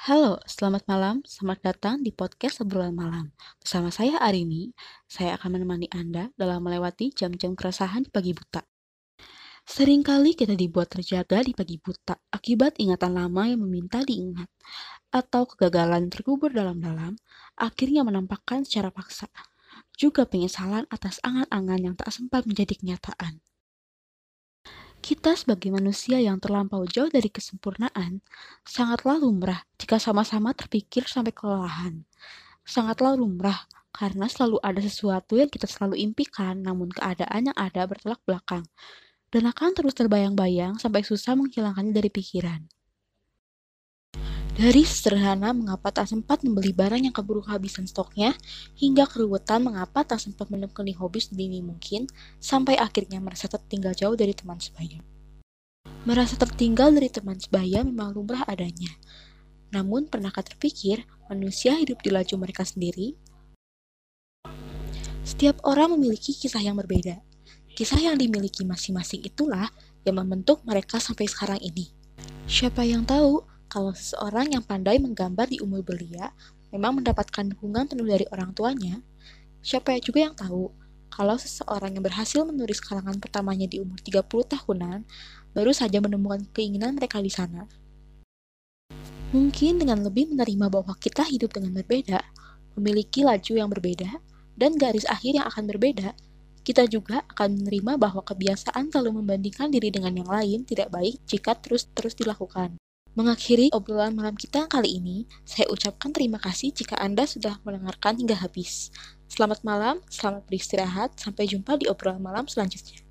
Halo, selamat malam. Selamat datang di podcast Obrolan Malam. Bersama saya Arini, saya akan menemani Anda dalam melewati jam-jam keresahan di pagi buta. Seringkali kita dibuat terjaga di pagi buta akibat ingatan lama yang meminta diingat, atau kegagalan terkubur dalam-dalam, akhirnya menampakkan secara paksa. Juga penyesalan atas angan-angan yang tak sempat menjadi kenyataan. Kita sebagai manusia yang terlampau jauh dari kesempurnaan, sangatlah lumrah jika sama-sama terpikir sampai kelelahan. Sangatlah lumrah karena selalu ada sesuatu yang kita selalu impikan namun keadaan yang ada bertolak belakang dan akan terus terbayang-bayang sampai susah menghilangkannya dari pikiran. Dari sederhana mengapa tak sempat membeli barang yang keburu kehabisan stoknya, hingga keruwetan mengapa tak sempat menekuni hobi sedini mungkin, sampai akhirnya merasa tertinggal jauh dari teman sebaya. Merasa tertinggal dari teman sebaya memang lumrah adanya. Namun, pernahkah terpikir manusia hidup di laju mereka sendiri? Setiap orang memiliki kisah yang berbeda. Kisah yang dimiliki masing-masing itulah yang membentuk mereka sampai sekarang ini. Siapa yang tahu kalau seseorang yang pandai menggambar di umur belia memang mendapatkan dukungan penuh dari orang tuanya, siapa juga yang tahu kalau seseorang yang berhasil menulis karangan pertamanya di umur 30 tahunan baru saja menemukan keinginan mereka di sana. Mungkin dengan lebih menerima bahwa kita hidup dengan berbeda, memiliki laju yang berbeda, dan garis akhir yang akan berbeda, kita juga akan menerima bahwa kebiasaan selalu membandingkan diri dengan yang lain tidak baik jika terus-terus dilakukan. Mengakhiri obrolan malam kita kali ini, saya ucapkan terima kasih jika Anda sudah mendengarkan hingga habis. Selamat malam, selamat beristirahat, sampai jumpa di obrolan malam selanjutnya.